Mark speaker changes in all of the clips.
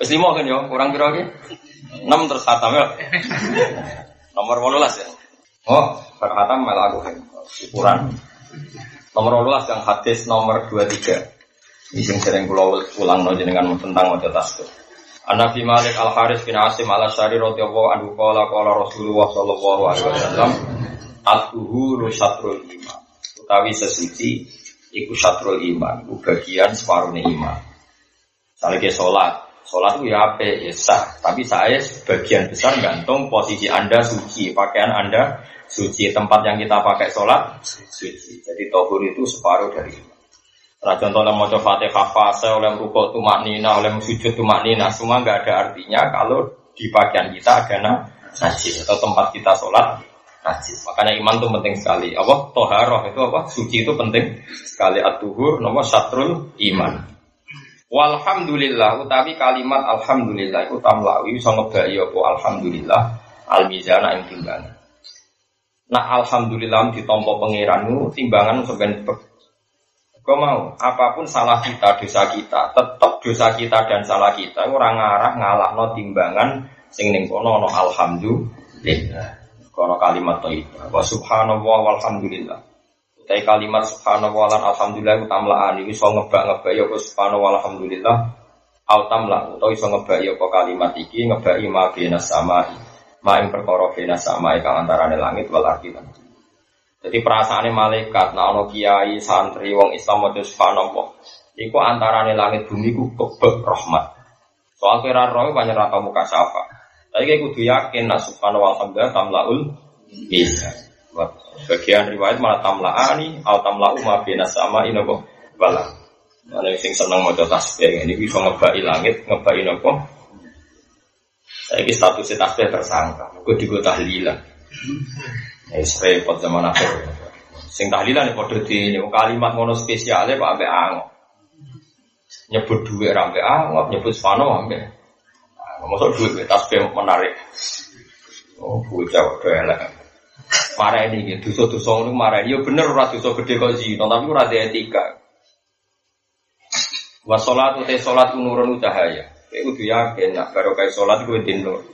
Speaker 1: Wis lima kan yo, kurang piro iki? 6 terus khatam ya. Nomor 18 ya. Oh, bar khatam malah aku. Ukuran. Nomor 18 yang hadis nomor 23. Ini sering kula ulang no jenengan tentang wajah tasbih. An-Nabi Malik Al-Haris bin Asim Al-Asyari radhiyallahu anhu qala qala Rasulullah sallallahu alaihi wasallam At-tuhuru syatrul iman Utawi sesuci Iku syatrul iman Iku bagian separuh iman Misalnya ke sholat itu ya apa? Ya sah Tapi saya sebagian besar gantung posisi anda suci Pakaian anda suci Tempat yang kita pakai sholat Suci Jadi tohur itu separuh dari Nah, contoh oleh mau fatihah fase, oleh rukuk tumak nina, oleh sujud tumak nina, semua nggak ada artinya kalau di bagian kita ada najis atau tempat kita sholat najis. Makanya iman itu penting sekali. Apa? Toharoh itu apa? Suci itu penting sekali. At-tuhur nomor satrul iman. Walhamdulillah utawi kalimat alhamdulillah itu tamlawi iso ngebai apa alhamdulillah al mizana ing timbangan. Nah alhamdulillah ditompo pangeranmu timbangan sebenarnya Kau mau apa pun salah kita, dosa kita, tetap dosa kita dan salah kita orang ngarah ngalah no timbangan sing ning kono no alhamdulillah. Kono kalimat thayyibah. Wa subhanallah walhamdulillah. Utai kalimat subhanallah lan alhamdulillah utamlaan iki iso ngebak-ngebak ya subhanallah walhamdulillah. Au tamla utawa iso ngebak ya kalimat iki ngebaki ma bina sama ma ing perkara bina sama kang antarane langit wal ardi Jadi perasaannya malaikat, nah ono kiai, santri, wong Islam mau subhanallah. Iku antarane langit bumi ku kebek rahmat. Soal kira roh banyak rata muka syafa. Tapi kayak kudu yakin nah subhanahu alhamdulillah tamlaul bisa. Bagian riwayat malah tamlaani atau tamlau ma bina sama inopo bala. Mana sing seneng mau tasbih ini bisa ngebai langit, ngebai nopo. Saya ini statusnya tasbih tersangka. Gue juga tahlilan. Ya repot zaman akhir. Sing tahlilan nih podo di kalimat mono spesialnya pak Abe Angok. Nyebut duit rambe Angok, nyebut Spano ambe. Masa duit tasbih menarik. Oh, bocah udah elek. Marah ini gitu, dosa-dosa ini marah ini. Ya bener ora dosa gede kok zina, tapi ora ada etika. Wa sholat utai sholat nurun cahaya. Kayak udah yakin, nak baru kayak sholat gue nur.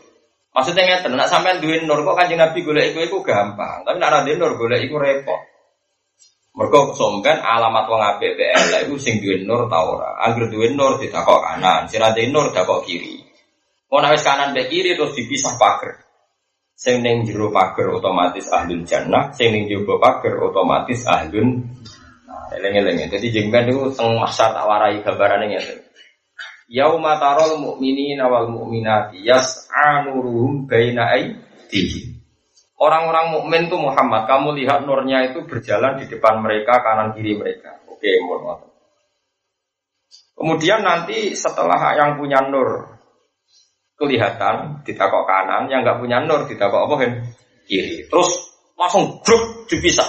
Speaker 1: Maksudnya ngeten, nak sampean duwe nur kok kanjeng Nabi golek iku iku gampang, tapi nak ora nur golek iku repot. Mergo somben alamat wong apik elek iku sing duwe nur ta ora. Angger duwe nur ditakok kanan, sing ora nur dakok kiri. Mau wis kanan be kiri terus dipisah pagar. Sing ning jero pagar otomatis ahlul jannah, sing ning jero pagar otomatis ahlun. Eling-eling. Jadi jengben itu teng masar tak warai gambarane ngene. Yauma tarol mukminina wal mukminati yas'a nuruhum baina aydihim. Orang-orang mukmin tuh Muhammad, kamu lihat nurnya itu berjalan di depan mereka, kanan kiri mereka. Oke, mohon Kemudian nanti setelah yang punya nur kelihatan ditakok kanan, yang nggak punya nur ditakok apa kan? Kiri. Terus langsung grup dipisah.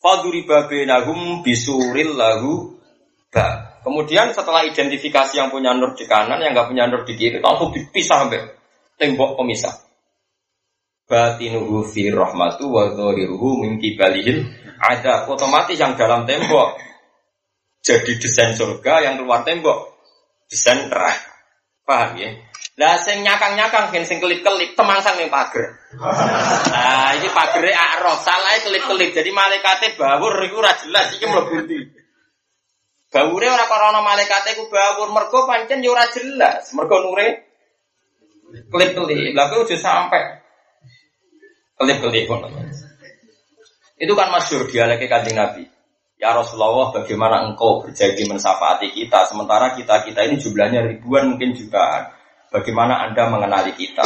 Speaker 1: Faduri babenahum bisuril lahu ba. Kemudian setelah identifikasi yang punya nur di kanan, yang nggak punya nur di kiri, langsung dipisah sampai tembok pemisah. Batinuhu fi rahmatu wa dhahiruhu min kibalihil ada otomatis yang dalam tembok jadi desain surga yang keluar tembok desain neraka. Paham ya? Lah sing nyakang-nyakang ben sing kelip-kelip temangsang ning pager. Nah, iki pagere akrof, salah kelip-kelip. Jadi malaikate bawur iku ora jelas iki mlebu ndi. Bawure ora krana malaikate ku bawur, mergo pancen ya ora jelas. Mergo nure kelip-kelip. Lah kuwi sampai kelip-kelip Itu kan masyur dialeknya kanjeng Nabi. Ya Rasulullah, bagaimana engkau berjanji mensafaati kita, sementara kita kita ini jumlahnya ribuan mungkin jutaan. Bagaimana Anda mengenali kita?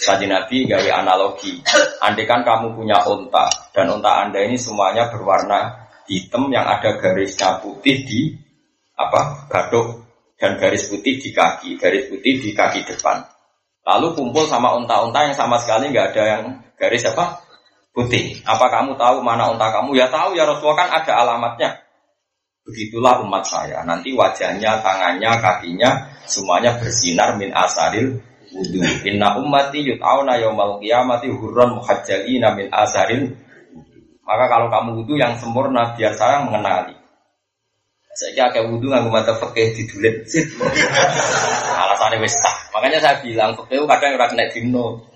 Speaker 1: Tadi Nabi gawe analogi. Andai kan kamu punya unta dan unta Anda ini semuanya berwarna hitam yang ada garisnya putih di apa gadok dan garis putih di kaki, garis putih di kaki depan. Lalu kumpul sama unta-unta yang sama sekali nggak ada yang garis apa putih. Apa kamu tahu mana unta kamu? Ya tahu ya Rasulullah kan ada alamatnya. Begitulah umat saya. Nanti wajahnya, tangannya, kakinya semuanya bersinar min asaril wudu. Inna ummati yut'auna yaumal qiyamati hurran muhajjalina min asaril maka kalau kamu wudhu yang sempurna biar saya mengenali. Saya kayak wudhu nggak mata fakih di dulit. Mulane wis. Makanya saya bilang fakih kadang ora kena dino.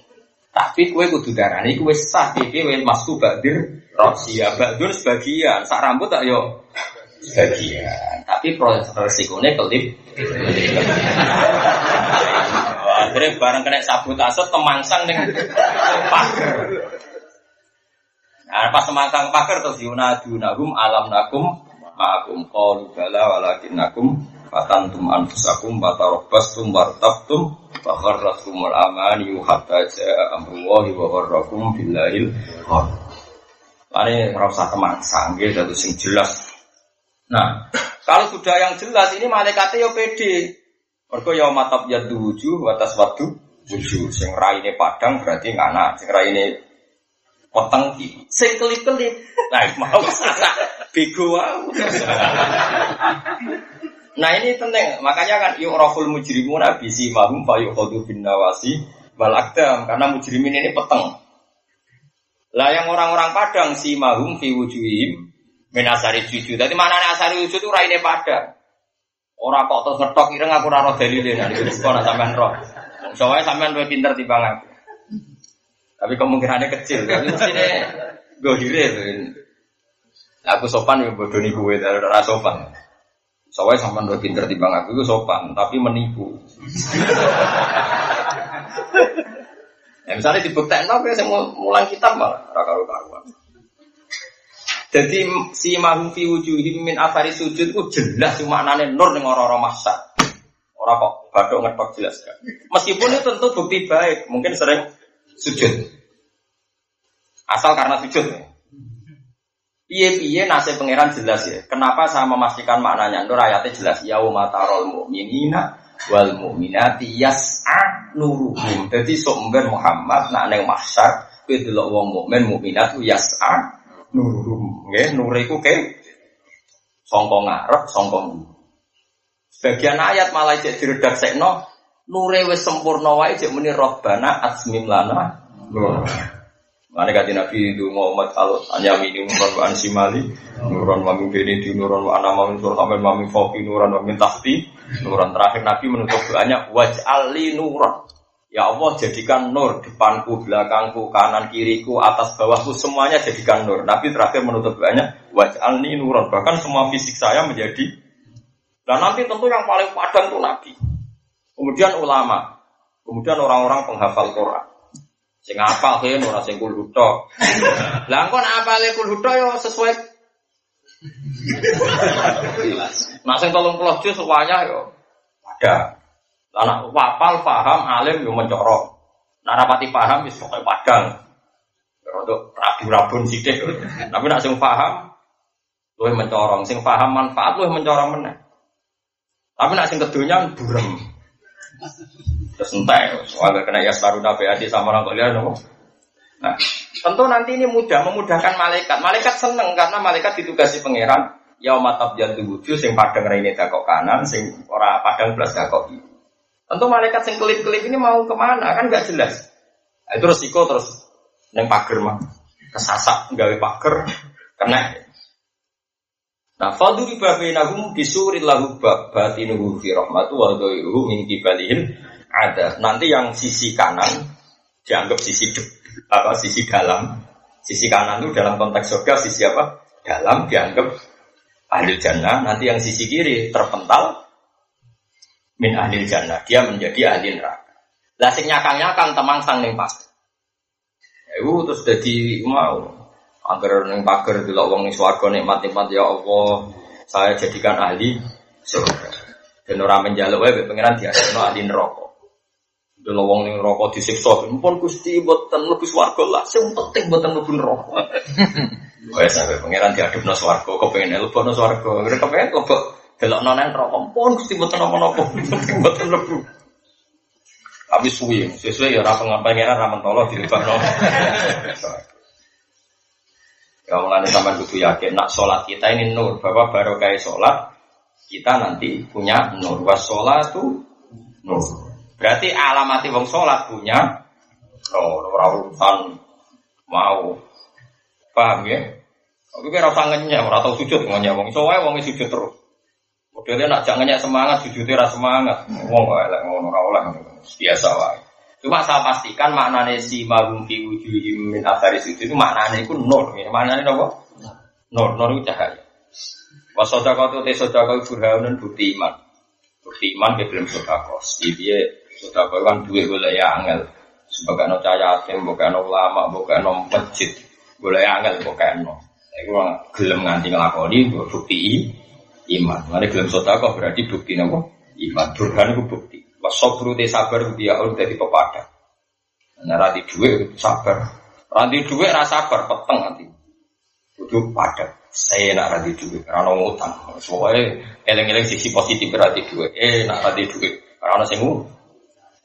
Speaker 1: Tapi kue kudu darani kue sah iki wis masku badir rosia badur sebagian. Sak rambut tak yo sebagian. Tapi proses resikonya kelip. Akhirnya barang kena sabotase temangsang dengan pagar. Nah, pas semangkang pagar terus yunadunahum alam nakum ma'akum qalu bala walakinnakum fatantum anfusakum batarabastum wartabtum fa gharratkumul amani hatta ja'a amrullahi wa gharrakum billahil Ini rasa temangsang gitu sing jelas. Nah, kalau sudah yang jelas ini malaikatnya yo pede. Mergo ya matab ya wujuh wa taswadu wujuh. Sing raine padang berarti ngana, sing raine poteng ki. Sing kelip-kelip. Nah, mau bego Nah ini penting, makanya kan yu'raful mujrimun abisi mahum fa yukhadu bin nawasi wal karena mujrimin ini peteng. Lah yang orang-orang Padang si mahum fi wujuhim menasari jujur. Tadi mana asari wujud itu raine Padang. Orang kok terus ngetok ireng aku ora roh dalile nek iki kok sampean roh. Soalnya sampean luwih pinter timbang aku. Tapi kemungkinannya kecil. Tapi mestine gohire. Aku sopan ya bodoni gue dari ora sopan. Soalnya sampean luwih pinter timbang aku itu sopan, tapi menipu. Ya, misalnya dibuktikan apa saya mau mulang kitab malah raka karuan. Jadi si mahum fi wujuhim min afari sujud itu jelas cuma nane nur ning orang-orang masa. Orang kok badok ngetok jelas kan. Meskipun itu tentu bukti baik, mungkin sering sujud. Asal karena sujud. Piye-piye nasib pangeran jelas ya. Kenapa saya memastikan maknanya? Nur ayatnya jelas. Ya umatarol mu'minina wal mu'minati yas'a nuruhum. Jadi sumber Muhammad nak neng mahsyar kowe delok wong mukmin mukminat yas'a nuruhum. Nggih, nur iku ke sangka ngarep, sangka Sebagian ayat malah cek sekno nure wis sempurna wae cek muni robbana asmim lana nur. Mana kata Nabi itu Muhammad al anyami ini nuran wa ansimali nuran wa min di nuran wa anama min surhamil wa min nuran wa min tahti nuran terakhir Nabi menutup doanya waj'ali nuran Ya Allah jadikan nur depanku, belakangku, kanan, kiriku, atas, bawahku semuanya jadikan nur. Nabi terakhir menutup doanya waj'alni nuran. Bahkan semua fisik saya menjadi dan nanti tentu yang paling padan itu Nabi. Kemudian ulama, kemudian orang-orang penghafal Quran. Sing apa kan ora sing kul huto. Lah engko nek apale kul huto yo sesuai Nah sing 30 juz semuanya yo ada. Anak wapal paham alim yo mencorok. Nah rapati paham wis pokoke padang. Rodok rabu-rabun sithik. Tapi nak sing paham luwih mencorong, sing paham manfaat luwih mencorong meneh. Tapi nak sing kedunya burem. Terus entek, soalnya kena ya nabi adi sama orang kalian nopo. Nah, tentu nanti ini mudah memudahkan malaikat. Malaikat seneng karena malaikat ditugasi pangeran. Ya matab jantu wujud, sing padang ini dakok kanan, sing ora padang belas dakok kiri. Tentu malaikat sing kelip-kelip ini mau ke mana kan nggak jelas. Nah, itu resiko terus neng pagar mah kesasak gawe pagar kena. Nah, faduri babainahum bisuril lahu batinuhu fi rahmatu wa dhairuhu min kibalihim ada. Nanti yang sisi kanan dianggap sisi apa sisi dalam. Sisi kanan itu dalam konteks surga sisi apa? Dalam dianggap ahli jannah. Nanti yang sisi kiri terpental min ahli jannah. Dia menjadi ahli neraka. Lah sing nyakang-nyakang temang sang ning pas. Ya, terus jadi mau agar neng pagar dulu wong ning swarga nikmat-nikmat ya Allah saya jadikan ahli surga. Dan orang menjaluk wae pengiran dia ahli neraka. Dulu wong ning rokok disiksa, pun Gusti mboten lebih swarga lah. Sing penting mboten mlebu neraka. Wes sampe pangeran diadepno swarga, kepengin mlebu swarga. Ora kepengin kok delok nonen rokok, pun Gusti mboten napa-napa, mboten mlebu. Tapi suwi, sesuai ya ora pengapengenan ra mentolo dilebakno. Ya mulane sampean kudu yakin nak sholat kita ini nur, bahwa baru kayak sholat kita nanti punya nur. Was sholat tuh nur. Berarti alamati wong sholat punya oh, urusan mau paham ya? Tapi kira usah ngenyek, ora tau sujud ngenyek wong soalnya wong sujud terus. Modelnya nak jangannya semangat, jujurnya rasa semangat. Wong gak elek ngono ora biasa wae. Cuma saya pastikan maknanya si magum fi wujuhim min athari sujud itu maknanya itu nur. Ya. Maknanya apa? Nur, nur itu cahaya. Wasodako itu te sodako burhanun bukti iman. Bukti iman ke belum sodako. Jadi sodako kan duit boleh ya angel. Sebagai no cahaya yatim, bukan no ulama, bukan no masjid. Boleh ya angel, bukan no. Iku gelem nganti nglakoni bukti iman. Mane gelem sedekah berarti bukti napa? Iman. Burhan itu bukti. Wasobru te sabar dia ul dadi pepada. Nah, rati dhuwit sabar. Rati dhuwit ra sabar peteng nanti. Kudu padat. Saya nak rati dhuwit, ora ono utang. Pokoke eling-eling sisi positif rati dhuwit. Eh nak rati ora ono sing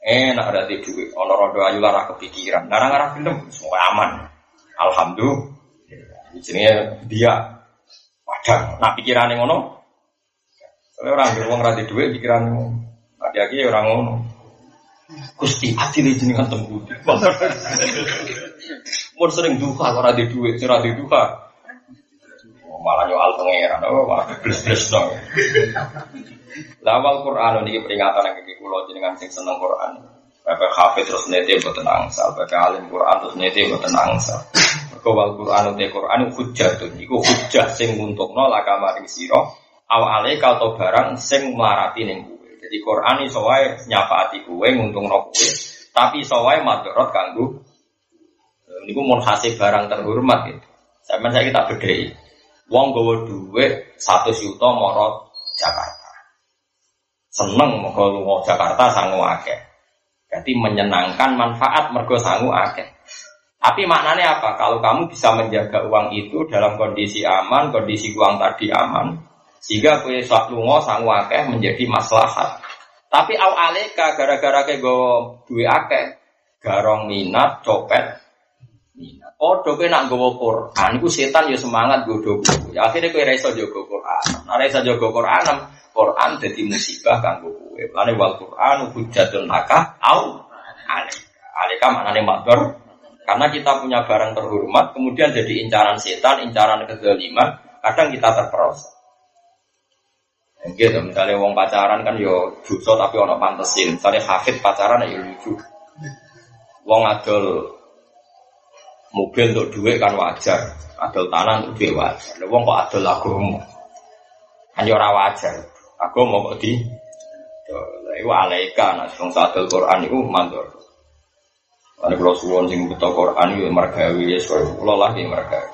Speaker 1: Eh nak rati dhuwit, ono rondo ayu lara kepikiran. Ngarang-ngarang film semua aman. Alhamdulillah. Jenenge dia padang. Nah pikirannya ngono. Soalnya orang beruang rati duit pikiran Hati-hati orang ngono. Gusti adil jenengan tembudi. Mun sering duka kalau rati duit, rati duka. Malah nyoal pangeran, oh malah bles-bles dong. Lawal Quran ini peringatan yang kiki kulo jenengan sing seneng Quran. Bapak hafid terus nete buat angsal, bapak alim Quran terus nete buat angsal. Kawal Quran uti Quran hujjatun iku hujjah sing nguntungno laka maring sira awale kau barang sing melarati ning kowe. Jadi Quran iso wae nyafaati kowe nguntungno kowe, tapi iso wae madharat kanggo niku mun hasil barang terhormat gitu. Saya kita bedhei. Wong gawa dhuwit 100 juta moro Jakarta. Seneng mergo lunga Jakarta sangu akeh. Jadi menyenangkan manfaat mergo sangu akeh. Tapi maknanya apa? Kalau kamu bisa menjaga uang itu dalam kondisi aman, kondisi uang tadi aman, sehingga kue sak lungo sang wakeh menjadi maslahat. Tapi aw aleka gara-gara ke go duwe akeh, garong minat, copet, Oh, doke nak gowo Quran, iku setan ya semangat godo Ya akhirnya kue reso jogo Quran. Nah reso jogo Quran, Quran jadi musibah kan kue. Lane wal Quran hujatun laka au aleka. Aleka maknane makdor karena kita punya barang terhormat, kemudian jadi incaran setan, incaran kezaliman, kadang kita terperosok. Gitu, misalnya wong pacaran kan yo dosa tapi ono pantesin. Misalnya hafid pacaran ya lucu. Wong adol mobil untuk duit kan wajar, adol tanah untuk duit wajar. Wong kok adol agama, kan yo ora wajar. Agama kok di, itu alaika, nah, wong adol Quran itu mandor. Karena kalau suwon sing buta Quran itu margawi ya soal kalau lagi margawi.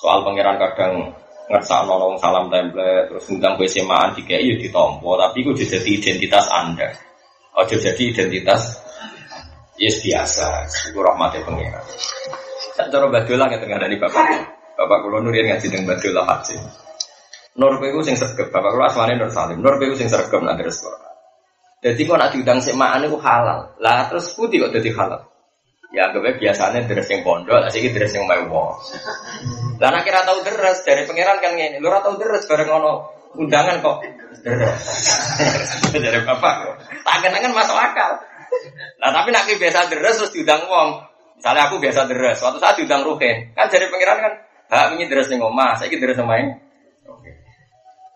Speaker 1: Soal pangeran kadang ngerasa nolong salam template terus gue semaan tiga itu ditompo tapi itu jadi identitas anda. Oh jadi identitas yes biasa. Itu rahmatnya pangeran. Saya cara badola nggak tengah dari bapak. Bapak kulo nurian ngaji dengan badola haji. Nur itu sing sergap. Bapak kulo asmane Nur Salim. Nur itu sing sergap nanti restoran. Jadi kok nak diundang semaan itu halal. Lah terus putih kok jadi halal. Ya anggapnya biasanya deres yang pondok, asik deres yang mewah. Dan akhirnya tahu deres dari pangeran kan ini, lu tahu deres bareng ngono undangan kok deres. dari bapak, tak kenangan masuk akal. Nah tapi nak biasa deres terus diundang wong. Misalnya aku biasa deres, suatu saat diundang ruhen, kan dari pangeran kan, hak ini deres yang omah, saya deres sama ini.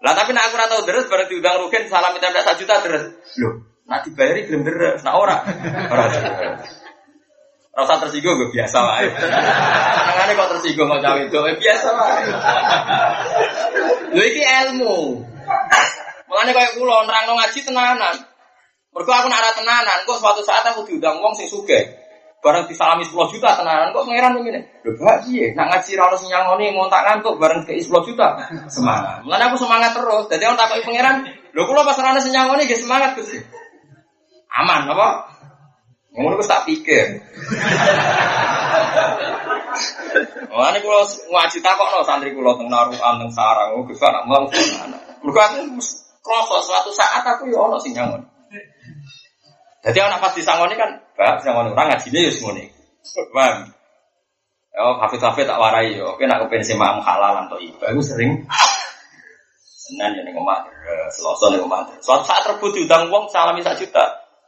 Speaker 1: Lah tapi nak aku tahu deres bareng diundang ruhen, salam minta satu juta deres. Loh, nak dibayari belum deres, nah ora. Ora. Rasa tersinggung gue biasa lah. Tangannya kok tersinggung mau cawe itu biasa lah. Lu ini ilmu. Makanya kayak kulo nerang ngaji tenanan. Mergo aku nak tenanan, kok suatu saat aku diundang wong sing sugih. Bareng disalami 10 juta tenanan kok pangeran ngene. Lho bahagia, nak ngaji ra ono sing nyangoni ngontak ngantuk bareng ke 10 juta. Semangat. Mulane aku semangat terus. Dadi orang takoki pangeran, lho kula pas ra ono sing nyangoni nggih semangat Gusti. Aman apa? Ngono wis tak pikir. Wah, ini kalau ngaji takok santri kulo teng naruhan teng sarang, oh nak mau sana. Mergo aku suatu saat aku ya ono sing nyangon. Jadi anak pas disangoni kan, bab disangoni orang ngajine ya semone. Paham? Oh, hafid-hafid tak warai yo. Oke, nak kepen sema halal atau iba, aku sering Senin ya ning omah, Selasa ning omah. Suatu saat rebut diutang wong salami sak juta.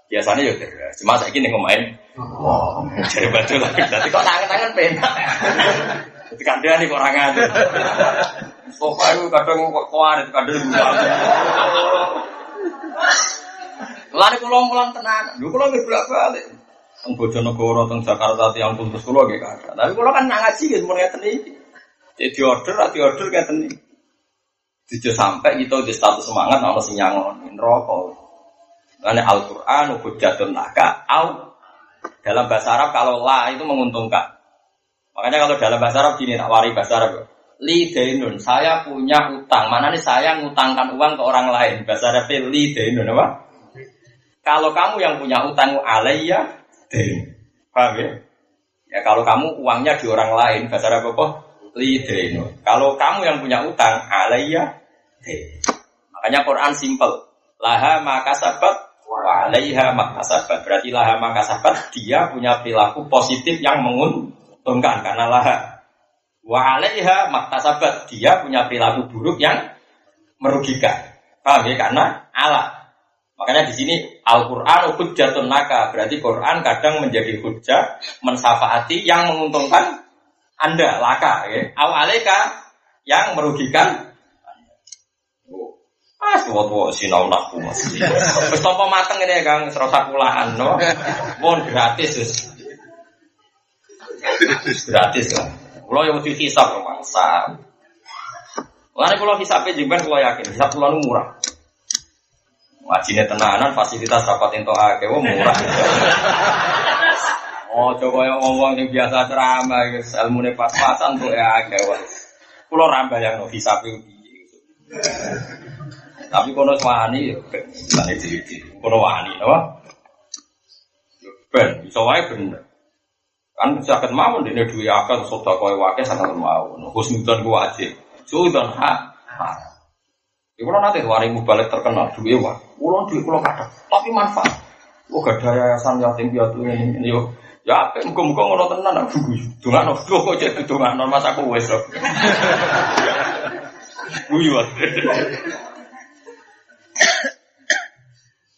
Speaker 1: Biasanya ya deras. Cuma saya gini ngomongin. Wow, jadi baju lagi. Tapi kok tangan-tangan penak. Itu kan dia nih orang Mustafa itu kadang kok kuarit, kadang Lari pulang pulang tenan, lu pulang bolak balik. Teng Bojonegoro, teng Jakarta, tiang puntus pulau gak ada. Tapi pulau kan ngaji gitu, mau ngeten iki. Jadi order, di order ngeten iki. Tidak sampai gitu di status semangat, nama si nyangon, rokok. Karena Al-Quran, hujjatun laka, au. Dalam bahasa Arab, kalau la itu menguntungkan. Makanya kalau dalam bahasa Arab gini, tak wari bahasa Arab. Li denun, saya punya utang. Mana nih saya ngutangkan uang ke orang lain. Bahasa Arab li denun apa? Kalau kamu yang punya utang alaiya. Paham ya? Ya kalau kamu uangnya di orang lain, bahasa Arab apa? Lidenu. Kalau kamu yang punya utang alaiya. Makanya Quran simple. Laha maka sabat alaiha maka sabat. Berarti laha maka sabat dia punya perilaku positif yang menguntungkan karena laha. Wa alaiha maka sabat dia punya perilaku buruk yang merugikan. Paham ya? Karena Allah Makanya di sini Al-Quran hujjatun naka. Berarti Quran kadang menjadi hujjah, mensafaati yang menguntungkan Anda, laka. Ya. Awaleka yang merugikan Ah, tua-tua sinau naku mas. Terus topo mateng ya kang, serasa kulaan, no. Mohon gratis, gratis lah. Kalau yang mesti hisap, mangsa. Lalu kalau hisapnya juga, kalau yakin, hisap pulau murah. Wajine tenanan fasilitas rapat ento akeh murah. Oh, coba yang ngomong yang biasa ceramah, ilmu nih pas-pasan tuh ya akeh wae. Kulo rambah yang no visa Tapi kono wani, misalnya jadi kono wani, apa? Ben, bisa wae bener. Kan sakit mau dene duwe akal sedekah wae sangat mau. Husnudzon ku wajib. Sudan ha. Ya kalau nanti waring balik terkenal duit wah, pulau duit pulau kata, tapi manfaat. Oh gak ada yayasan yatim piatu ini, ini yo. Ya apa? Muka-muka ngono tenan aku. Dungan no, kok jadi dungan no mas aku wes loh. Guyu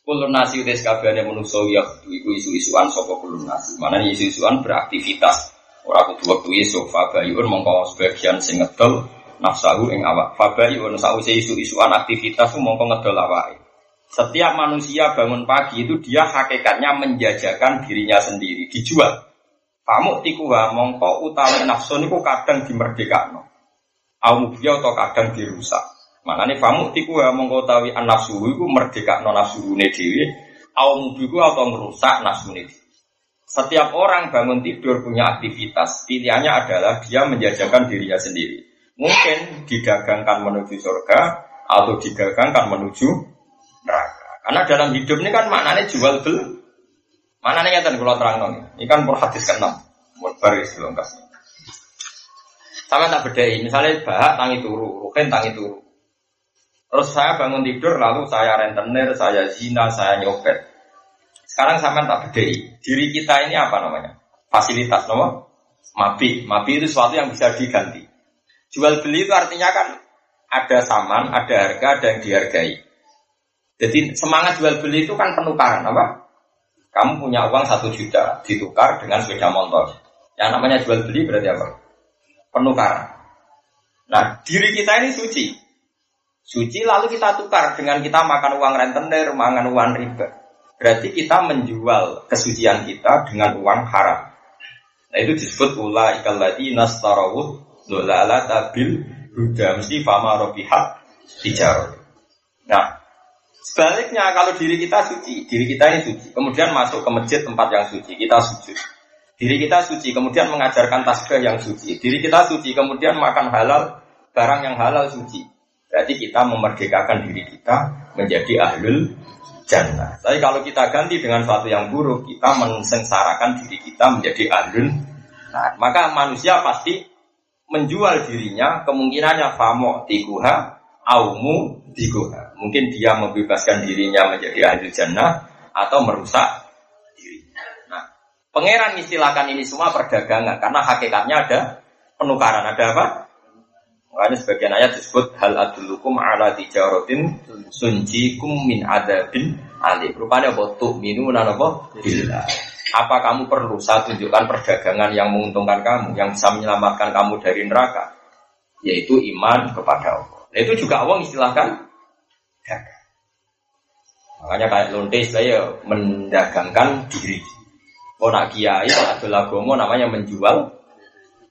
Speaker 1: Kulun nasi udah sekabiannya menuso ya iku isu-isuan sopo kulun nasi. Mana isu-isuan beraktivitas. Orang kudu waktu isu fabayun mongko sebagian sing ngedol nafsahu ing awak. Fabai wa nafsahu isu-isuan aktivitas mongko ngedol awake. Setiap manusia bangun pagi itu dia hakikatnya menjajakan dirinya sendiri, dijual. Kamu tikuha mongko utawi nafsu niku kadang dimerdekakno. Au dia atau kadang dirusak. Makanya kamu tikuha mongko utawi nafsu iku merdekakno nafsune dhewe, au mubiku atau merusak nafsune dhewe. Setiap orang bangun tidur punya aktivitas, pilihannya adalah dia menjajakan dirinya sendiri mungkin didagangkan menuju surga atau didagangkan menuju neraka. Karena dalam hidup ini kan maknanya jual beli. Maknanya nyata kalau terang nih. Ini kan per hadis ke enam. Baris lengkap. Sama tak bedai. Misalnya bahak tangi turu, rukin tangi turu. Terus saya bangun tidur, lalu saya rentenir, saya zina, saya nyopet. Sekarang sama tak bedai. Diri kita ini apa namanya? Fasilitas, nomor? Mabi. Mabi itu sesuatu yang bisa diganti. Jual beli itu artinya kan ada saman, ada harga, ada yang dihargai. Jadi semangat jual beli itu kan penukaran apa? Kamu punya uang satu juta ditukar dengan sepeda motor. Yang namanya jual beli berarti apa? Penukaran. Nah diri kita ini suci. Suci lalu kita tukar dengan kita makan uang rentenir, makan uang riba. Berarti kita menjual kesucian kita dengan uang haram. Nah itu disebut ulah ikalati nastarawud dolala tabil huda mesti fama robihat tijar. Nah, sebaliknya kalau diri kita suci, diri kita ini suci, kemudian masuk ke masjid tempat yang suci, kita sujud. Diri kita suci, kemudian mengajarkan tasbih yang suci. Diri kita suci, kemudian makan halal, barang yang halal suci. Berarti kita memerdekakan diri kita menjadi ahlul jannah. Tapi kalau kita ganti dengan sesuatu yang buruk, kita mensengsarakan diri kita menjadi ahlul. Nah, maka manusia pasti menjual dirinya kemungkinannya famo tiguha aumu tiguha mungkin dia membebaskan dirinya menjadi ahli jannah atau merusak dirinya. Nah pangeran istilahkan ini semua perdagangan karena hakikatnya ada penukaran. Ada apa? Makanya sebagian ayat disebut hal adulukum ala tijaratin sunjikum min adabin alim rupanya botuh minu apa billah apa kamu perlu saya tunjukkan perdagangan yang menguntungkan kamu, yang bisa menyelamatkan kamu dari neraka? yaitu iman kepada Allah. Nah, itu juga Allah istilahkan. Makanya kayak lonte saya mendagangkan diri. Oh nak kiai, nak namanya menjual,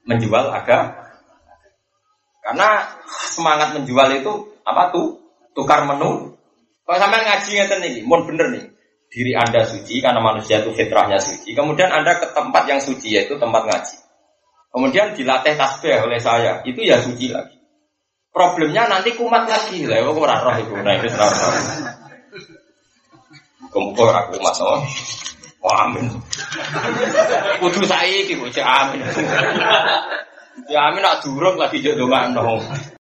Speaker 1: menjual agak. Karena semangat menjual itu apa tuh? Tukar menu. Kalau sampai ngaji ngeten nih, mohon bener nih. Diri anda suci karena manusia itu fitrahnya suci. Kemudian anda ke tempat yang suci yaitu tempat ngaji. Kemudian dilatih tasbih oleh saya, itu ya suci lagi. Problemnya nanti kumat lagi lah, kok ora roh iku, nah itu ora roh. Kumpul ora kumat no. Wah, amin. Kudu saiki kok amin. Ya amin nak durung lagi jek dongakno.